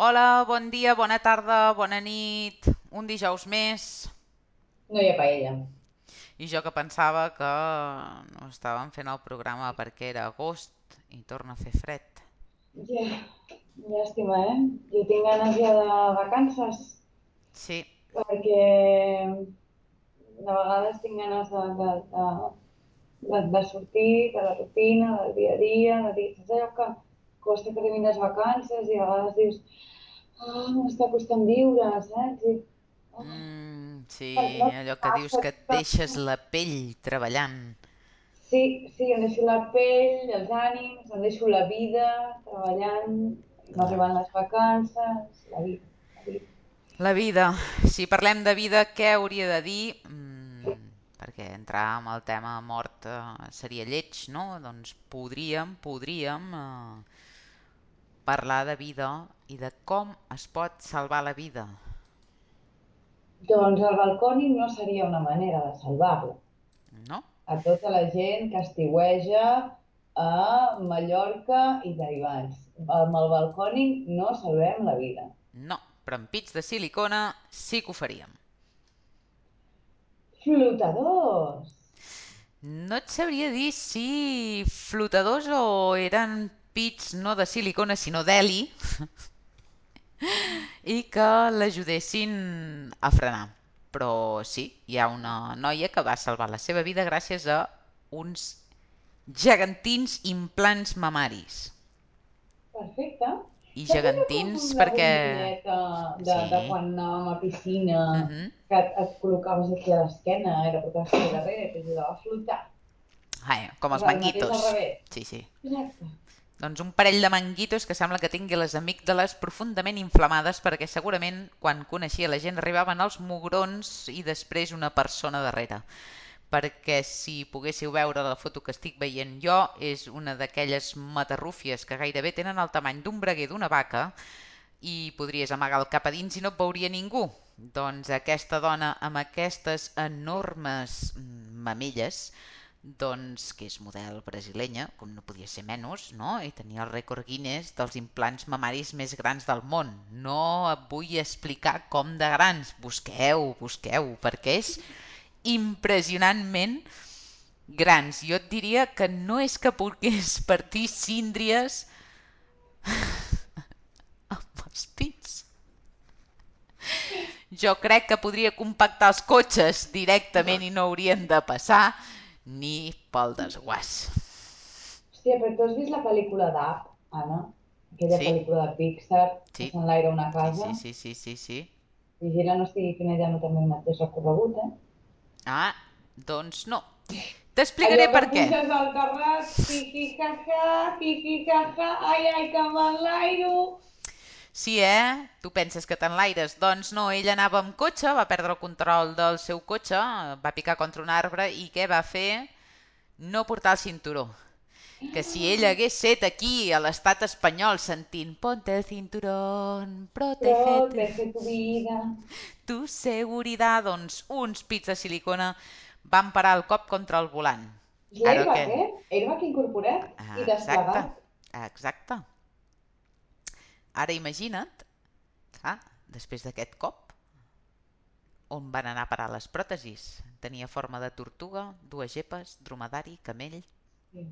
Hola, bon dia, bona tarda, bona nit, un dijous més. No hi ha paella. I jo que pensava que no estàvem fent el programa perquè era agost i torna a fer fred. Ja, llàstima, eh? Jo tinc ganes ja de vacances Sí, perquè de vegades tinc ganes de, de, de, de, de sortir de la rutina, del dia a dia, de dir, saps allò que costa que arribin les vacances i a vegades dius, ah, m'està costant viure, saps? I, oh, mm, sí, allò que dius que et deixes la pell treballant. Sí, sí, em deixo la pell, els ànims, em deixo la vida treballant, no La, arriben les vacances, la vida, la vida. la vida, si parlem de vida, què hauria de dir? Mm, perquè entrar amb el tema mort eh, seria lleig, no? Doncs podríem, podríem eh, parlar de vida i de com es pot salvar la vida, Doncs el balcònic no seria una manera de salvar-lo. no? A tota la gent que estiueja a Mallorca i derivats. Amb el balcònic no salvem la vida. No, però amb pits de silicona sí que ho faríem. Flotadors! No et sabria dir si flotadors o eren pits no de silicona sinó d'heli i que l'ajudessin a frenar. Però sí, hi ha una noia que va salvar la seva vida gràcies a uns gegantins implants mamaris. Perfecte. I Saps gegantins perquè... de, de Sí. quan anàvem a piscina, Mhm. que et, et col·locaves aquí a l'esquena i la portaves per darrere t'ajudava a flotar? Ai, com els manguitos. Sí, sí. Exacte. Doncs un parell de manguitos que sembla que tingui les amígdales profundament inflamades perquè segurament quan coneixia la gent arribaven els mugrons i després una persona darrere. Perquè si poguéssiu veure la foto que estic veient jo, és una d'aquelles matarrúfies que gairebé tenen el tamany d'un braguer d'una vaca i podries amagar el cap a dins i no et veuria ningú. Doncs aquesta dona amb aquestes enormes mamelles doncs que és model brasilenya, com no podia ser menys, no? I tenia el rècord Guinness dels implants mamaris més grans del món. No et vull explicar com de grans. Busqueu, busqueu, perquè és impressionantment grans. Jo et diria que no és que pogués partir síndries amb els pits. Jo crec que podria compactar els cotxes directament i no haurien de passar ni pel desguàs. Hòstia, però tu has vist la pel·lícula d'Up, Anna? Aquella Sí, pel·lícula de Pixar que sí, s'enlaira una sí, casa? sí, sí, sí, sí, sí. Vigila no estigui fent ella no també el mateix recorregut, eh? Ah, doncs no. Allò T'explicaré que per què. puges al terrat, hi-hi, ha-ha, hi-hi, ha-ha, ai, ai, que m'enlairo. Sí, eh? Tu penses que t'enlaires. Doncs no, ell anava amb cotxe, va perdre el control del seu cotxe, va picar contra un arbre i què va fer? No portar el cinturó. Que si ell hagués set aquí a l'estat espanyol sentint Ponte el cinturón, Protege tu vida. tu seguridad, doncs uns pits de silicona van parar el cop contra el volant. Ara què? l'airbag, eh? Airbag incorporat Ah, i Exacte, desplegat. exacte. Ara imagina't, clar, després d'aquest cop, on van anar a parar les pròtesis? Tenia forma de tortuga, dues gepes, dromedari, camell... Sí.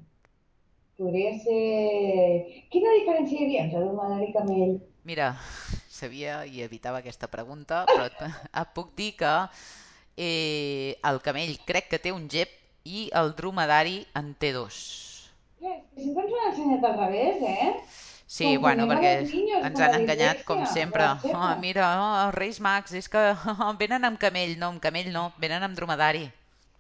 Podria ser... Quina diferència hi havia entre dromedari i camell? Mira, sabia i evitava aquesta pregunta, però et, et puc dir que eh, el camell crec que té un gep i el dromedari en té dos. Que sempre ens ho han ensenyat al revés, eh? Sí, bueno, Confundimos a perquè niños ens han enganyat com sempre. Oh, mira, oh, els Reis Mags, és que oh, venen amb camell. No, amb camell no, venen amb dromedari.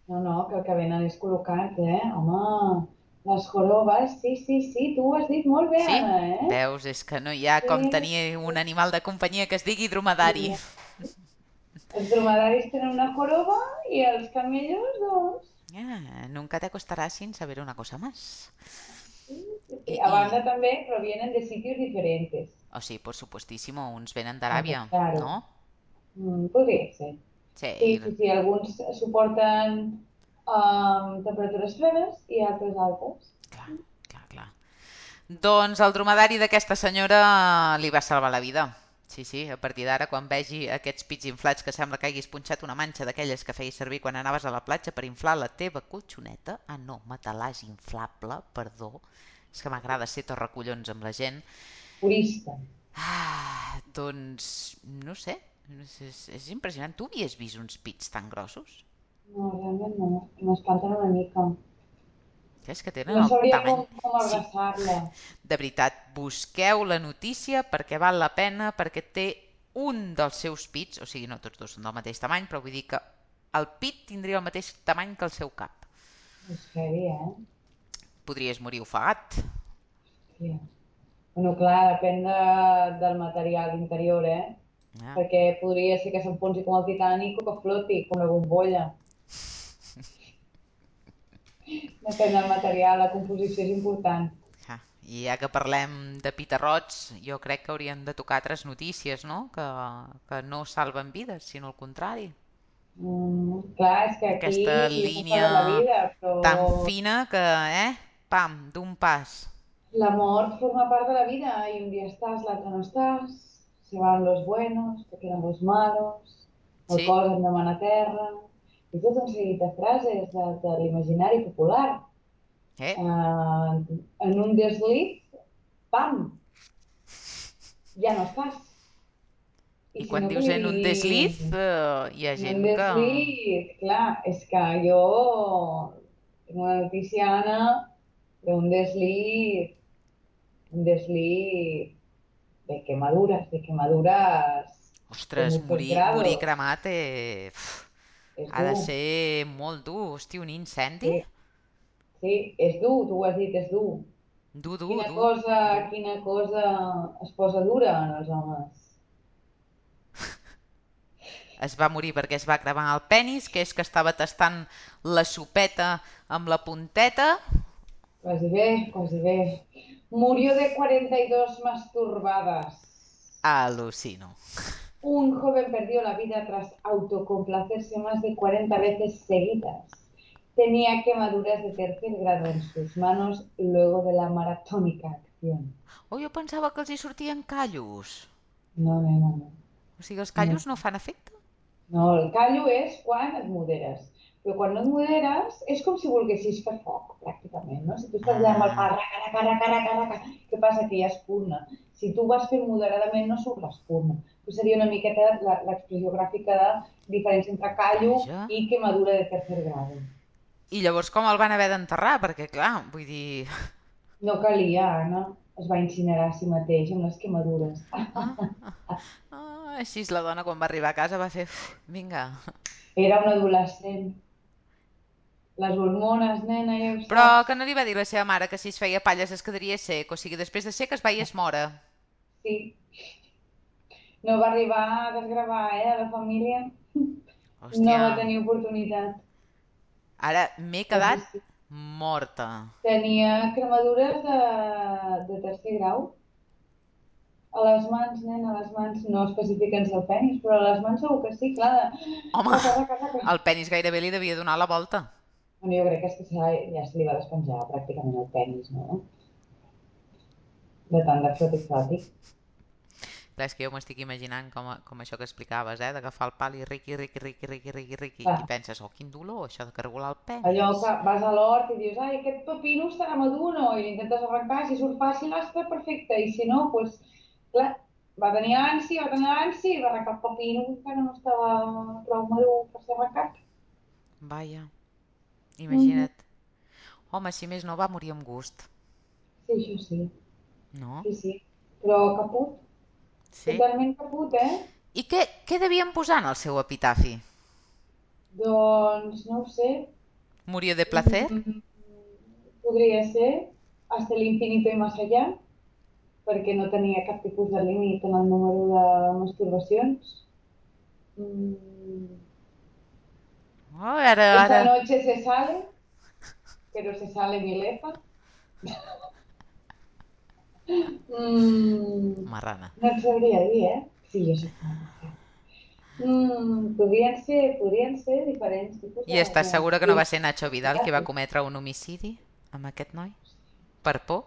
No, no, que el que venen és col·locats, eh? Home, les jorobes, sí, sí, sí, tu ho has dit molt bé, Sí? Anna, eh? Veus, és que no hi ha com Sí, tenir un animal de companyia que es digui dromedari. sí. Els dromedaris tenen una joroba i els camellos, dos. Ah, nunca te acostarás sin saber una cosa más. Sí, sí, I, sí. A i, banda també provienen de sitios diferentes. o sí, por supuestísimo, uns venen d'Aràbia, claro, no? mm, podria ser. Sí, Sí, i- sí, sí, alguns suporten um, temperatures fredes i altres altes. clar, clar, clar. Doncs el dromedari d'aquesta senyora li va salvar la vida. Sí, sí, a partir d'ara, quan vegi aquests pits inflats que sembla que haguis punxat una manxa d'aquelles que feies servir quan anaves a la platja per inflar la teva colxoneta... Ah, no, matalàs inflable, perdó. És que m'agrada ser torracollons amb la gent. Purista. Ah, doncs, no sé, és, és, és impressionant. Tu havies vist uns pits tan grossos? No, realment no. M'espanten una mica. És que tenen No el tamany. com, com Sí, abraçar-la. de veritat, busqueu la notícia perquè val la pena, perquè té un dels seus pits, o sigui, no tots dos són del mateix tamany, però vull dir que el pit tindria el mateix tamany que el seu cap. És heavy, eh? Podries morir ofegat. Hòstia. Bueno, clar, depèn de, del material interior, eh? Eh? Perquè podria ser que s'enfonsi com el Titanic o que floti com la bombolla. Depèn del material, la composició és important. Ah, I ja que parlem de pitarrots, jo crec que hauríem de tocar altres notícies, no? Que, que no salven vides, sinó el contrari. Mm, clar, és que aquí Aquesta línia vida, tan però fina que, eh? Pam, d'un pas. la mort forma part de la vida y un día estás, l'altre no estàs. Se van los buenos, te quedan los malos, el Sí, cos em demana terra... I tot un seguit de frases de, de l'imaginari popular. eh? Eh, en un desliz, pam, ja no estàs. I I si quan no, que dius en un desliz, eh, hi ha En un gent que... desliz, clar, és que jo tinc una notícia, Anna, d'un desliz, un desliz de quemaduras, de quemaduras de Ostres, muchos morir, morir cremat eh, És ha de dur, ser molt dur. Hosti, un incendi? sí, sí, és dur, tu ho has dit, és dur. Dur, dur, Quina dur, cosa, dur. quina cosa es posa dura en els homes. Es va morir perquè es va cremar el penis, que és que estava tastant la sopeta amb la punteta. Quasi bé, quasi bé. Murió de 42 masturbadas. Al·lucino. Un joven perdió la vida tras autocomplacerse más de 40 veces seguidas. Tenía quemaduras de tercer grado en sus manos luego de la maratónica acción. Oh, jo pensava que els hi sortien callos. No, nena, no. O sigui, els No, callos no fan efecte? no, el callo és quan et moderes. Però quan no et moderes, és com si volguessis fer foc, pràcticament, no? Si tu estàs allà amb el pa, Ah, raca, raca, raca, raca, raca, què passa? Que hi ha espurna. Si tu vas fent moderadament, no surt l'espurna. Però seria una miqueta la- l'expressió gràfica de diferència entre callo i quemadura de tercer grado. I llavors com el van haver d'enterrar? Perquè, clar, vull dir... No calia, Anna. Es va incinerar a si mateix amb les quemadures. Ah, ah, ah, així la dona quan va arribar a casa va fer... "Uf, Vinga. Era un adolescent. Les hormones, nena, ja ho Però que no li va dir la seva mare que si es feia palles es quedaria sec. O sigui, després de sec es veies mora. Sí, no va arribar a desgravar, eh, a la família. No Hòstia, va tenir oportunitat. ara m'he Però sí, quedat sí. morta. Tenia cremadures de, de tercer grau. A les mans, nena, a les mans. No especifiquen el penis, però a les mans segur que sí, clar. Home, raca, raca. el penis gairebé li devia donar la volta. Bueno, jo crec que és que ja, ja se li va despenjar pràcticament el penis, no? De tant de froti-froti. Clar, és que jo m'estic imaginant com, com això que explicaves, eh? D'agafar el pal i riqui, riqui, riqui, riqui, riqui, riqui, Clar, i penses, oh, quin dolor, això de cargolar el allò penis. que vas a l'hort i dius, ai, aquest pepino estarà madur, no? I l'intentes arrencar, si surt fàcil, està perfecte, i si no, doncs, clar, va tenir ànsia, va tenir ànsia i va arrencar el pepino que encara no estava prou madur per ser arrencat. Vaja. Imagina't. Home, si més no, va morir amb gust, Sí, això sí, no? sí, sí. Però caput, Sí? totalment caput, eh? I què, què devien posar en el seu epitafi? Doncs, no ho sé, Murió de placer? mm, podria ser hasta el infinito y más allá, perquè no tenia cap tipus de límit en el número de masturbacions. Mm, Oh, ara, esta ara... noche se sale, pero se sale milefa. Mm, Marrana. no et sabria dir, eh? Sí, jo fea. Mm, podrien ser, podrien ser diferents tipus I de, estàs segura que no va ser Nacho Vidal qui va cometre un homicidi amb aquest noi? Per por?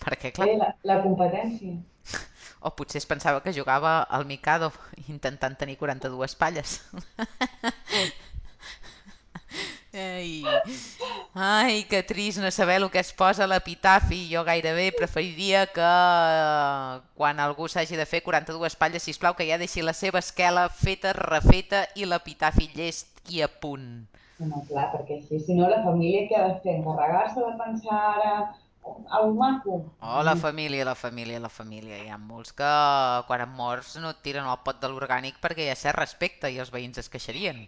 Perquè, clar, Eh, la, la competència. o potser es pensava que jugava al Mikado intentant tenir 42 palles. Ai, ai, que trist no saber el que es posa a l'epitafi. Jo gairebé preferiria que eh, quan algú s'hagi de fer 42 espatlles, sisplau, que ja deixi la seva esquela feta, refeta i l'epitafi llest i a punt. No, clar, perquè així, si no, la família què ha de fer? Encarregar-se de pensar ara al maco? Oh, la família, la família, la família. Hi ha molts que quan et mors no et tiren al pot de l'orgànic perquè ha cert respecte i els veïns es queixarien.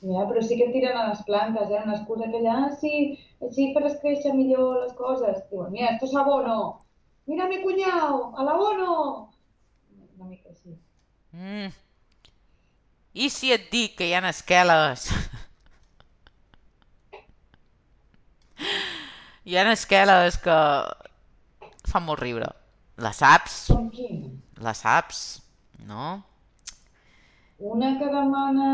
Ja, però sí que tiren a les plantes, eh? Una excusa que allà, ah, sí, així faràs créixer millor les coses. Diuen, mira, esto es abono. Mira mi cuñado, al abono. Una mica així. Mm. I si et dic que hi ha esqueles? hi ha esqueles que fan molt riure. Les saps? Les saps? No? Una que demana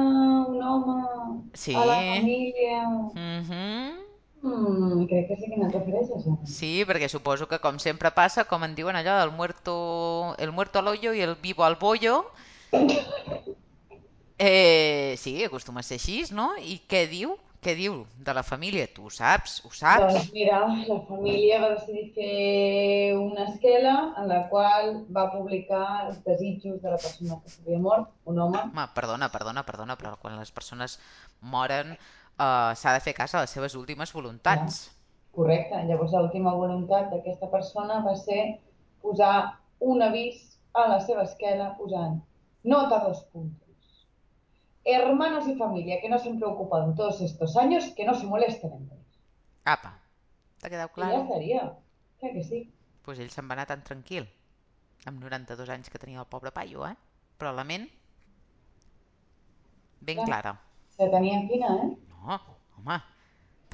un home a la Sí. família. Mhm. Mm, crec que sí que no et refereixes. Sí, perquè suposo que com sempre passa, com en diuen allò, el muerto, el muerto al hoyo i el vivo al bollo, eh, sí, acostuma a ser així, no? I què diu? Què diu de la família? Tu ho saps? Ho saps? Doncs mira, la família va decidir fer una esquela en la qual va publicar els desitjos de la persona que s'havia mort, un home. Home, perdona, perdona, perdona, però quan les persones moren eh, s'ha de fer cas a les seves últimes voluntats. correcte. Llavors l'última voluntat d'aquesta persona va ser posar un avís a la seva esquela posant nota dos puntos. Hermanos y familia que no se han preocupado en todos estos años, que no se molesten en ellos. Apa, t'ha quedat I ja estaria. Clar que sí. Doncs pues ell se'n va anar tan tranquil, amb 92 anys que tenia el pobre paio, eh? Però la ment ben Clar, clara. la tenia fina, eh? No, home,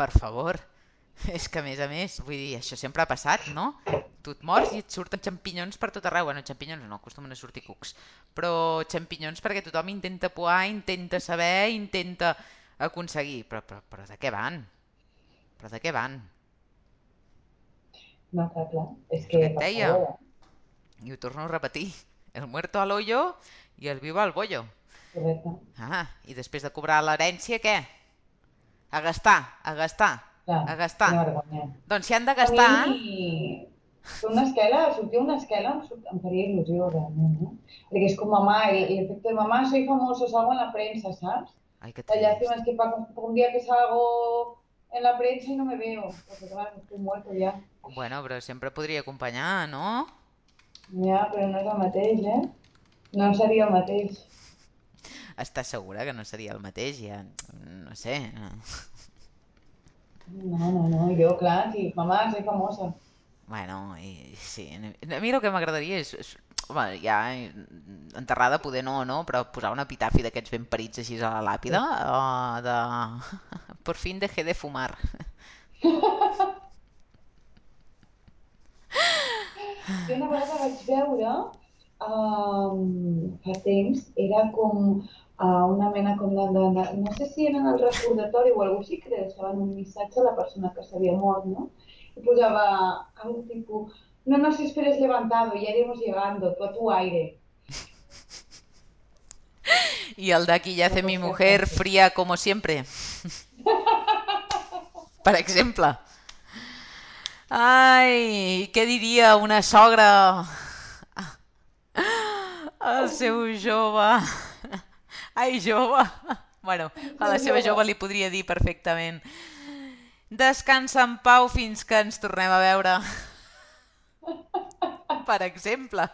per favor. És que a més a més, vull dir, això sempre ha passat, no? Tu et mors i et surten xampinyons per tot arreu. Bueno, xampinyons no, acostumen a sortir cucs. Però xampinyons perquè tothom intenta poar, intenta saber, intenta aconseguir. Però, però, però de què van? Però de què van? No, clar, clar. És És que, et deia. eh? I ho torno a repetir. El muerto al hoyo i el vivo al bollo. Correcte. Ah, i després de cobrar l'herència, què? A gastar, a gastar, Clar, a gastar. Doncs si han de A mi, gastar, fer una esquela, sortir una esquela em, surt- em faria il·lusió, realment, no? Perquè és com el efecto de mamá, soy famoso, salgo en la prensa, ¿sabes? Ai, que La lástima es trist. que para un día que salgo en la prensa y no me veo, porque claro, estoy muerto ya. Bueno, però sempre podria acompanyar, no? Ja, però no és el mateix, eh? No seria el mateix. Estàs segura que no seria el mateix? Ja, no sé. no. No, no, no, jo, clar, sí, mamá, soy famosa. Bueno, i, sí. A mi el que m'agradaria és, és home, ja enterrada poder no, no, però posar un epitafi d'aquests ben parits així a la làpida, uh, de... Por fin dejé de fumar. Jo una vegada vaig veure, um, fa temps, era com uh, una mena com de, de, de, no sé si era en el recordatori o alguna així, que deixaven un missatge a la persona que s'havia mort, no? I posava algo tipus, no nos esperes levantado, ya iremos llegando, tú a tu aire. I el d'aquí ya No hace mi mujer fría como siempre. Per exemple. Ai, què diria una sogra al seu jove? Ai, jove. Bueno, a la seva jove. li podria dir perfectament Descansa en pau fins que ens tornem a veure. Per exemple.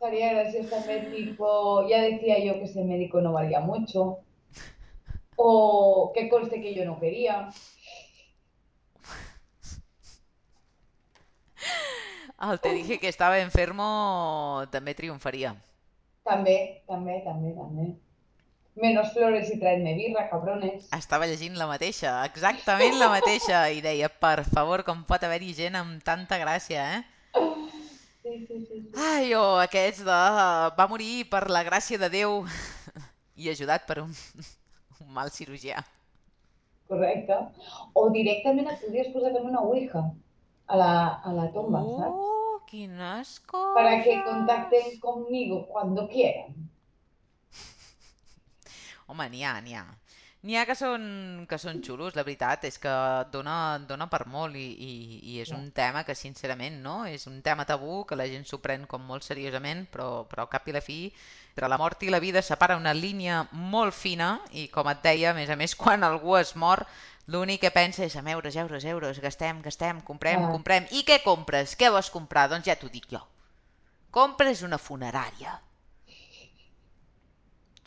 Sería gracioso también, tipo, ya decía yo que ese médico no valía mucho, o que conste que yo no quería. El te dije que estaba enfermo també triomfaria. També, també, també, també. Menos flores y traedme birra, cabrones. Estava llegint la mateixa, exactament la mateixa, i deia, per favor, com pot haver-hi gent amb tanta gràcia, eh? Sí, sí, sí, sí. Ai, o aquests de... va morir per la gràcia de Déu i ajudat per un, un mal cirurgià. Correcte. O directament et podries posar en una ouija. A la, a la tomba, ¿sabes? Uh, quines Para que contacten conmigo cuando quieran. Home, n'hi ha, n'hi ha. N'hi ha que són, que són xulos, la veritat, és que dona, dona per molt i, i, i és un tema que, sincerament, no? És un tema tabú que la gent s'ho pren com molt seriosament, però, però al cap i la fi, entre la mort i la vida separa una línia molt fina i, com et deia, a més a més, quan algú es mor, l'únic que pensa és en euros, euros, euros, gastem, gastem, comprem, clar. comprem. I què compres? Què vols comprar? Doncs ja t'ho dic jo. Compres una funerària.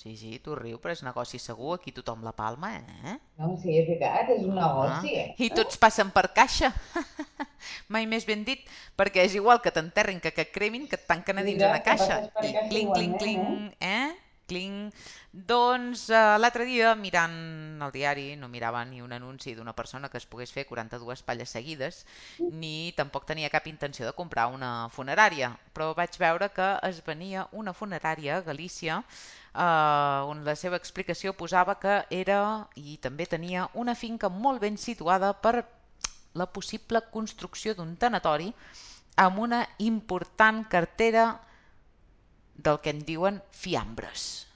Sí, sí, tu riu, però és negoci segur, aquí tothom la palma, eh? No, sí, és veritat, és un Home, negoci, i eh? tots passen per caixa. Mai més ben dit, perquè és igual que t'enterrin que que cremin, que et tanquen a dins una caixa. I cling, cling, igualment, cling, eh? Cling. Doncs eh, l'altre dia, mirant el diari, no mirava ni un anunci d'una persona que es pogués fer 42 palles seguides, ni tampoc tenia cap intenció de comprar una funerària, però vaig veure que es venia una funerària a Galícia eh, on la seva explicació posava que era i també tenia una finca molt ben situada per la possible construcció d'un tanatori amb una important cartera del que en diuen fiambres.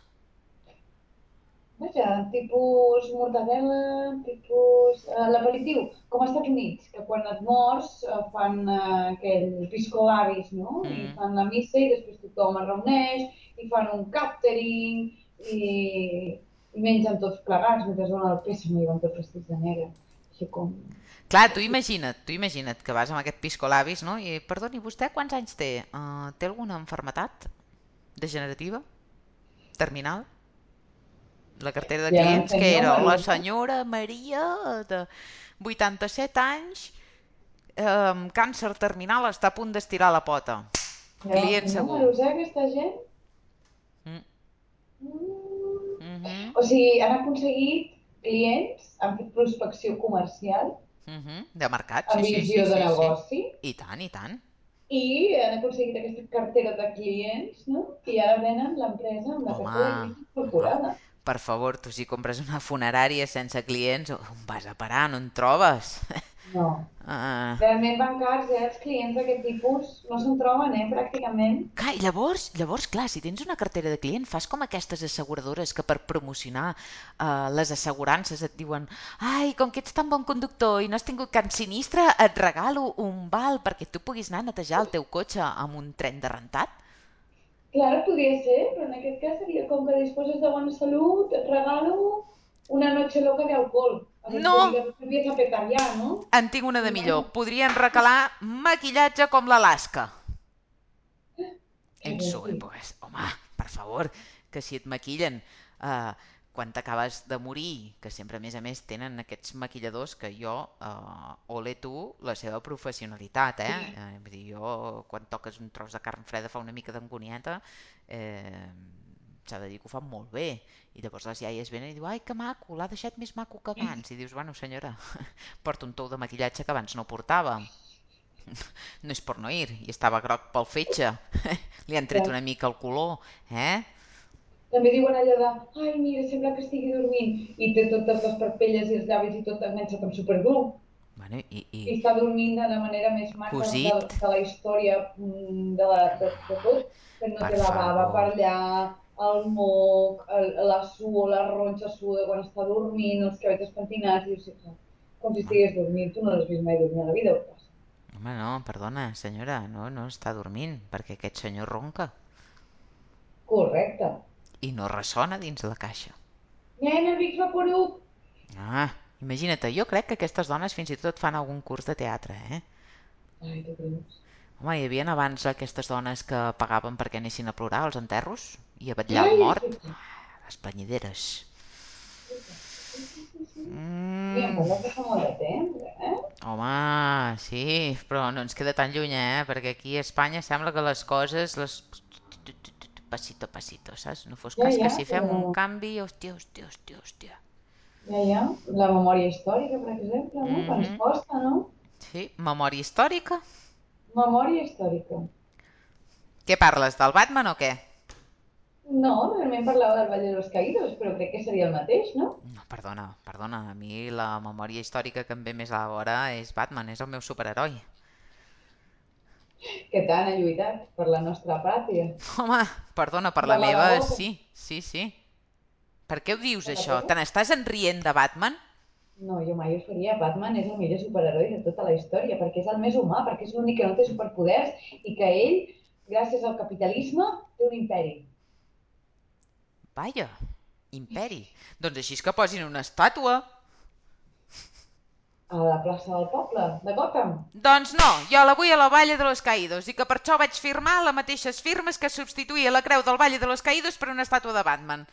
Vaja, tipus mortadela, tipus... Uh, L'aperitiu, com als Estats Units, que quan et mors uh, fan uh, aquell pisco labis, no? I Mm. fan la missa i després tothom es reuneix i fan un catering i, i mengen tots plegats mentre donen el pèssim i van tots vestits de negre. Així com... Clar, tu imagina't, tu imagina't que vas amb aquest pisco labis, no? I, perdoni, vostè quants anys té? Uh, té alguna malaltia degenerativa? Terminal? La cartera de Ja clients, fet que era la senyora Maria, de 87 anys, eh, càncer terminal, està a punt d'estirar la pota. Ja Client segur. números, eh, aquesta gent? Mm Mm. -hmm. O sigui, han aconseguit clients, han fet prospecció comercial Mm -hmm. De mercat, sí, amb sí, sí, visió de sí, sí. negoci I tant, i tant. I han aconseguit aquesta cartera de clients, no? I ara venen l'empresa amb la Home, cartera home, incorporada. per favor, tu si compres una funerària sense clients, on vas a parar? No en trobes? No. uh, Realment van cars, eh? Els clients d'aquest tipus no se'n troben, eh? Pràcticament. Clar, i llavors, llavors, clar, si tens una cartera de client, fas com aquestes asseguradores que per promocionar uh, les assegurances et diuen ai, com que ets tan bon conductor i no has tingut cap sinistre, et regalo un val perquè tu puguis anar a netejar el teu cotxe amb un tren de rentat. Clar, podria ser, però en aquest cas seria com que disposes de bona salut, et regalo una noche loca de alcohol. No, empieza a petar ya, ¿no? en tinc una de Pues millor. Podrien recalar maquillatge com l'Alaska. què En vols su dir? època. Home, per favor, que si et maquillen uh, quan t'acabes de morir, que sempre a més a més tenen aquests maquilladors que jo, uh, ole tu, la seva professionalitat, eh? Sí, eh? Vull dir, jo quan toques un tros de carn freda fa una mica d'angonieta, eh, s'ha de dir que ho fan molt bé. I llavors les iaies venen i diuen ai que maco, l'ha deixat més maco que abans. I dius, bueno senyora, porta un tou de maquillatge que abans no portava. No és per no ir, i estava groc pel fetge. Li han tret una mica el color eh? També diuen allò de, ai, mira, sembla que estigui dormint. I té totes les parpelles i els llavis i tot enganxat amb superglú. bueno, i, i I està dormint de la manera més maca de, cosit. de la història mm, de, la, de, de tot, que no per té la bava per allà, el moc, el, la suor, la ronxa suda quan està dormint, els cabells pentinats, i, o sigui, com si estigués dormint. Tu no l'has vist mai dormir a la vida, o què? home no, perdona senyora no, no està dormint perquè aquest senyor ronca Correcte. i no ressona dins la caixa Nena, Vic Vaporub! ah, imagina't, jo crec que aquestes dones fins i tot fan algun curs de teatre eh? Ai, tu creus? Home, hi havia abans aquestes dones que pagaven perquè anessin a plorar als enterros i a vetllar el mort. Les em Mm, eh? home, sí, però no ens queda tan lluny, eh? Perquè aquí a Espanya sembla que les coses, les... Pasito a pasito, saps? No fos Ja, cas que si fem un canvi, hòstia, hòstia, hòstia, hòstia. ja, ja. La memòria històrica, per exemple, no? Ens Mhm. costa, no? Sí, memòria històrica. Memòria històrica. Què parles, del Batman o què? No, realment parlava del Valle de los Caídos, però crec que seria el mateix, no? No, perdona, perdona, a mi la memòria històrica que em ve més a la vora és Batman, és el meu superheroi. que tant ha lluitat per la nostra pàtria. Home, perdona, per la De meva, que... sí, sí, sí. Per què ho dius, això? Te n'estàs enrient de Batman? No, jo mai ho faria. Batman és el millor superheroi de tota la història, perquè és el més humà, perquè és l'únic que no té superpoders i que ell, gràcies al capitalisme, té un imperi. Vaja, imperi. Doncs així és que posin una estàtua. A la plaça del poble, de Gotham. Doncs no, jo la vull a la Valle de los Caídos i que per això vaig firmar les mateixes firmes que substituïa la creu del Valle de los Caídos per una estàtua de Batman.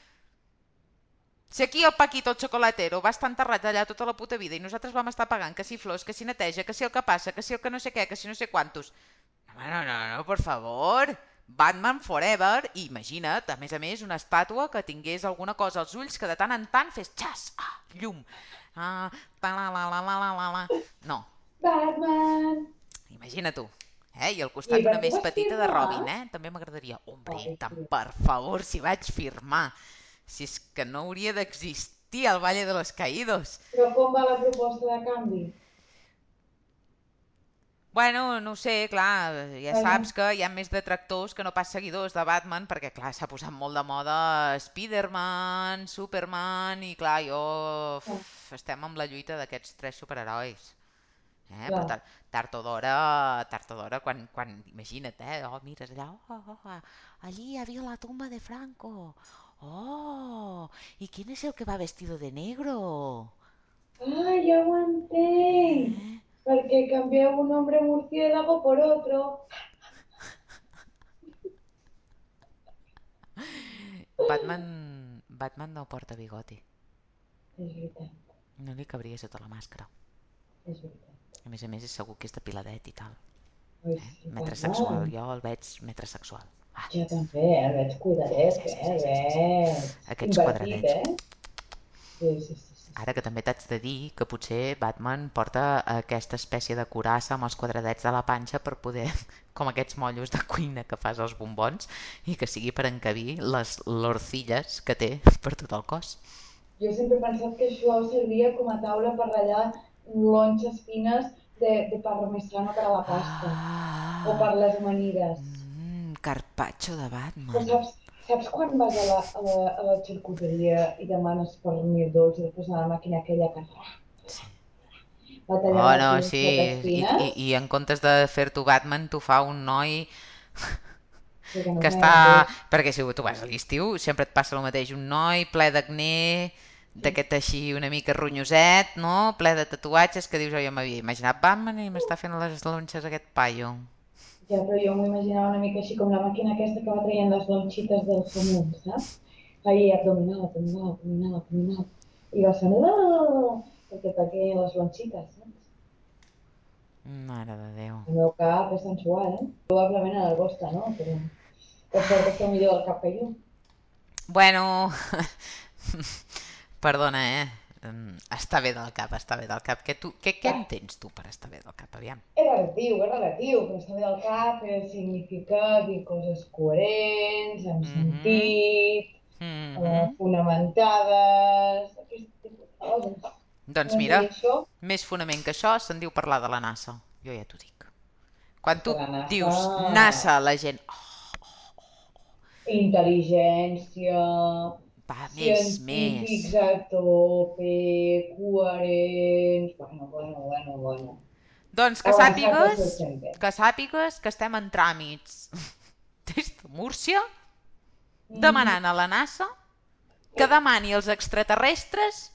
Si aquí el Paquito, el xocolatero, va estar enterrat allà tota la puta vida i nosaltres vam estar pagant que si flors, que si neteja, que si el que passa, que si el que no sé què, que si no sé quantos. No, no, no, no, por favor. Batman Forever, i imagina't, a més a més, una estàtua que tingués alguna cosa als ulls que de tant en tant fes xas, ah, llum, ah, ta la la la la la la. No, Batman! imagina tu. Eh? I al costat per una què més petita de? Robin, eh? També m'agradaria. Hombre, tant per favor, si vaig firmar. Si és que no hauria d'existir el Valle de los Caídos. Però com va la proposta de canvi? Bueno, no ho sé, clar, ja saps que hi ha més detractors que no pas seguidors de Batman, perquè clar, s'ha posat molt de moda Spider-Man, Superman, i clar, jo... clar, uf, estem amb la lluita d'aquests tres superherois. Eh? Però clar. tard, tard o d'hora, tard o d'hora, quan, quan, imagina't, eh? Oh, mires allà, oh, oh, oh, allí había la tumba de Franco. Oh, ¿y quién es el que va vestido de negro? Ah, ho entenc! Eh? Perquè canvieu un hombre murciélago por otro. Batman, Batman no porta bigoti. És veritat, No li cabria sota la màscara. és veritat. A més a més, és segur que és depiladet i tal. Eh? Metrosexual, Batman. jo el veig metrosexual. Va. Jo també, el veig Sí, sí, cuidadet, sí, eh? sí, sí, sí, sí. veig Aquests invertit, quadradets. eh? Sí, sí, sí, sí. Ara que també t'haig de dir que potser Batman porta aquesta espècie de curassa amb els quadradets de la panxa per poder, com aquests mollos de cuina que fas als bombons, i que sigui per encabir les lorcilles que té per tot el cos. Jo sempre he pensat que això servia com a taula per ratllar lonxes fines de, de parmesano per a la pasta o per Ah, les amanides. Carpaccio de Però Batman. saps, saps quan vas a la, a la, a la xarcuteria i demanes per mil dolç i després a la màquina aquella que Sí. va Oh, no, sí, i, i, i en comptes de fer-t'ho Batman, t'ho fa un noi que no que està... mateix. Perquè si tu vas a l'estiu sempre et passa el mateix, un noi ple d'acné, d'aquest així una mica ronyoset, no? Ple de tatuatges, que dius, oh, jo m'havia imaginat Batman i m'està fent les lonxes aquest paio. Ja, però jo m'ho imaginava una mica així com la màquina aquesta que va traient les lonxites del somut, saps? Feia abdominal, abdominal, abdominal, abdominal. I va fent la perquè tallien les lonxites, saps? Mare de Déu. El meu cap és sensual, eh? Probablement el vostre, no? Però per sort esteu millor del cap que jo. Bueno, perdona, eh? Em, Està bé del cap, està bé del cap. Què, tu, què, què entens tu per estar bé del cap, aviam? és relatiu, és relatiu, però estar bé del cap eh, significa dir coses coherents, amb Mhm, sentit, eh, mhm. fonamentades, aquest tipus de coses. Doncs mira, això? més fonament que això se'n diu parlar de la NASA. Jo ja t'ho dic. Quan tu NASA dius NASA, la gent... Oh, Intel·ligència, va, més, més. científics tope, coherents... Bueno, bueno, bueno, bueno. Doncs que sàpigues, que sàpigues que estem en tràmits des de Múrcia Mm, demanant a la NASA que demani als extraterrestres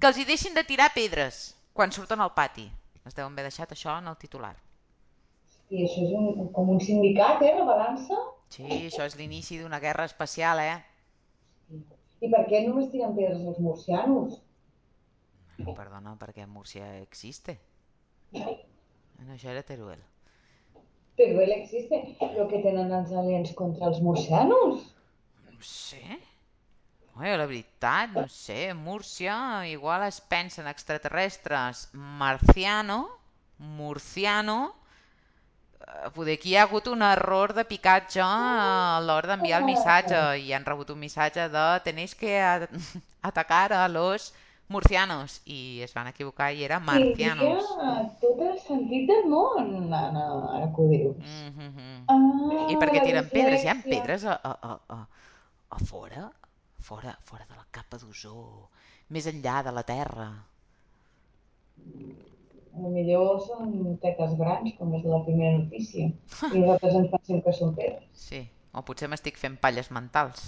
que els hi deixin de tirar pedres quan surten al pati. Es deuen haver deixat això en el titular. I això és un, com un sindicat, eh, rebel·lant-se? Sí, això és l'inici d'una guerra espacial, eh? I per què només tiren pedres els murcianos? Bueno, perdona, perquè Múrcia existe. No, això era Teruel. Però él existe. Lo que tenen els aliens contra els murcianos? No sé. Oi, la veritat, no sé. Múrcia, igual es pensen extraterrestres marciano, murciano, poder aquí hi ha hagut un error de picatge a l'hora d'enviar el missatge i han rebut un missatge de tenéis que atacar a los Murcianos, i es van equivocar i era Marcianos. tot el sentit del món, Anna, ara que ho dius. Mm -hmm. I Ah, per què la tiren pedres? Hi ha pedres a, a, a, a, a fora? Fora, fora de la capa d'ozó, més enllà de la Terra. Millor són tetes grans, com és la primera notícia. I nosaltres ens pensem que són pedres. Sí, o potser m'estic fent palles mentals.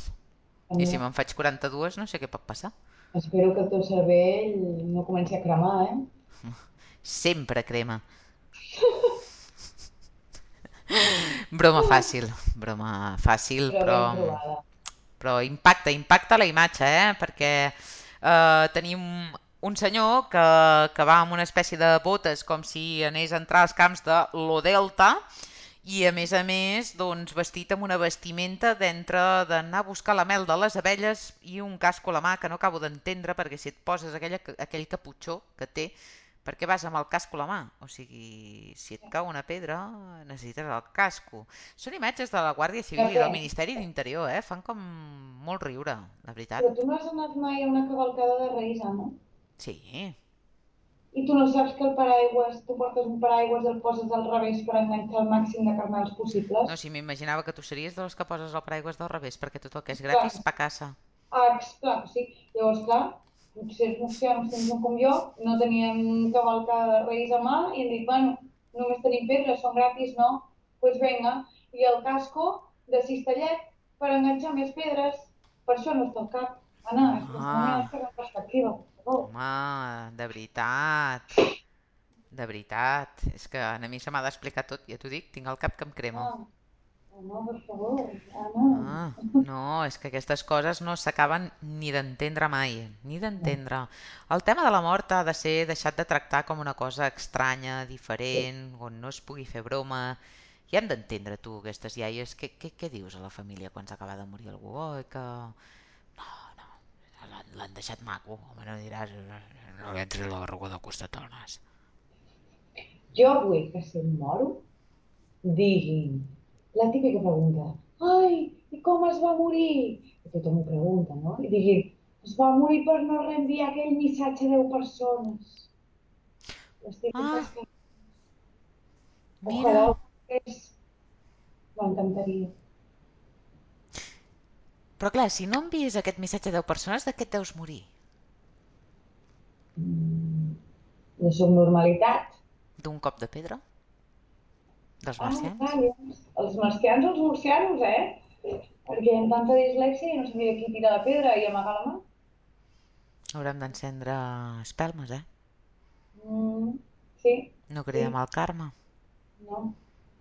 I si També. me'n faig 42 no sé què pot passar. Espero que el teu cervell no comenci a cremar, eh? Sempre crema. Broma fàcil, broma fàcil, Però però, però impacta, impacta la imatge, eh? Perquè eh, tenim un senyor que, que va amb una espècie de botes com si anés a entrar als camps de lo Delta i a més a més doncs, vestit amb una vestimenta d'entre d'anar a buscar la mel de les abelles i un casco a la mà que no acabo d'entendre perquè si et poses aquella, aquell caputxó que té per què vas amb el casco a la mà? O sigui, si et cau una pedra, necessites el casco. Són imatges de la Guàrdia Civil i del Ministeri d'Interior, eh? Fan com molt riure, la veritat. Però tu no has anat mai a una cavalcada de Reis, Anna? Sí. I tu no saps que el paraigües, tu portes un paraigües i el poses al revés per enganxar el màxim de carnals No, possibles? si m'imaginava que tu series de les que poses el paraigües del revés, perquè tot el que és gratis, pa casa. Ah, clar, sí. Llavors, clar, potser els murcians que no com jo no tenien cavalcada de Reis a mà i han dit, bueno, només tenim pedres, són gratis, no? Doncs pues vinga. I el casco de cistellet per enganxar més pedres. Per això no està al cap. Anna, és que no Home, has posat en perspectiva. Home, de veritat. De veritat. És que a mi se m'ha d'explicar tot, ja t'ho dic, tinc el cap que em crema. Ah, home, per favor, Anna. Ah, no, és que aquestes coses no s'acaben ni d'entendre mai, ni No, d'entendre. El tema de la mort ha de ser deixat de tractar com una cosa estranya, sí. diferent, on no es pugui fer broma. I hem d'entendre, tu, aquestes iaies, què, què, què dius a la família quan s'acaba de morir algú? Oh, que... L'han deixat maco, home, no diràs... No li entri la berruga del costat del nas. Jo vull que si em moro diguin la típica pregunta, ai, i com es va morir? I tothom ho pregunta, no? I diguin, es va morir per no reenviar aquell missatge a 10 persones. L'estic Ah. Ojalà mira, ho fes. M'encantaria. Però clar, si no envies aquest missatge a 10 persones, de què et deus morir? Mm, la subnormalitat. D'un cop de pedra? Dels Ah, marcians? clar, els marcians els murcianos, eh? Perquè amb tanta dislèxia i no sabia qui tirar la pedra i amagar la mà. Haurem d'encendre espelmes, eh? Mm, sí, No sí. cridem al karma. No,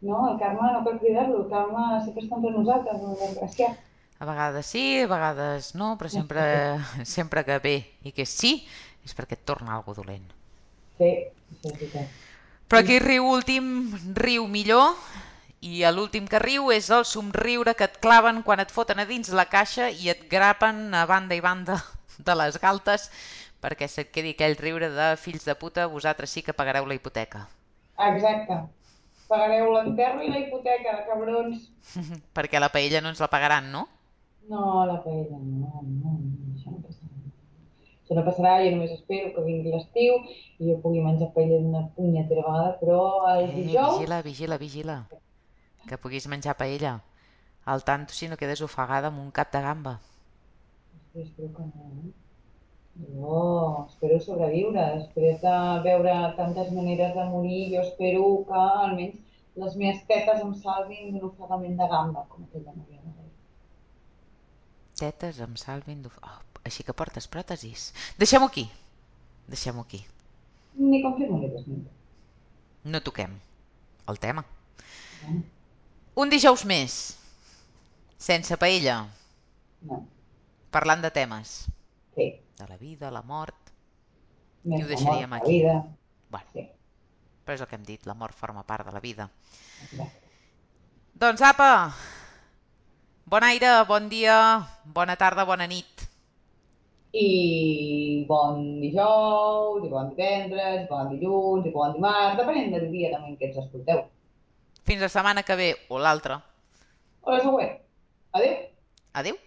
no, el karma no cal cridar-lo, el karma sempre està entre nosaltres, el desgraciat. A vegades sí, a vegades no, però sempre, sempre que ve i que sí, és perquè et torna algo dolent. Sí, veritat. Però qui riu últim, riu millor, i l'últim que riu és el somriure que et claven quan et foten a dins la caixa i et grapen a banda i banda de les galtes perquè se't quedi aquell riure de fills de puta, vosaltres sí que pagareu la hipoteca. Exacte. Pagareu l'enterro i la hipoteca, cabrons. perquè la paella no ens la pagaran, no? No, la paella, no, no, no, això no passarà. Això no passarà, jo només espero que vingui l'estiu i jo pugui menjar paella d'una punyetera vegada, però el Eh, vigila, dijous, vigila, vigila, que puguis menjar paella. Al tanto si no quedes ofegada amb un cap de gamba. Hosti, espero que no, eh? Jo espero sobreviure, espero veure tantes maneres de morir, jo espero que almenys les meves tetes em salvin d'un ofegament de gamba, com aquella Magdalena. Tetes em salvin d'of... Oh, així que portes pròtesis. Deixem-ho aquí, deixem-ho aquí. Ni confirmo ni desminto. No toquem el tema. No, Un dijous més, sense paella, no, parlant de temes. sí, De la vida, la mort... I ho més la mort deixaríem que la aquí. vida. Bueno, Sí, però és el que hem dit, la mort forma part de la vida. exacte. Doncs apa, bon aire, bon dia, bona tarda, bona nit. I bon dijous, i bon divendres, i bon dilluns, i bon dimarts, depenent del dia també en què ens escolteu. Fins la setmana que ve o l'altra. O la següent. Adéu! Adeu.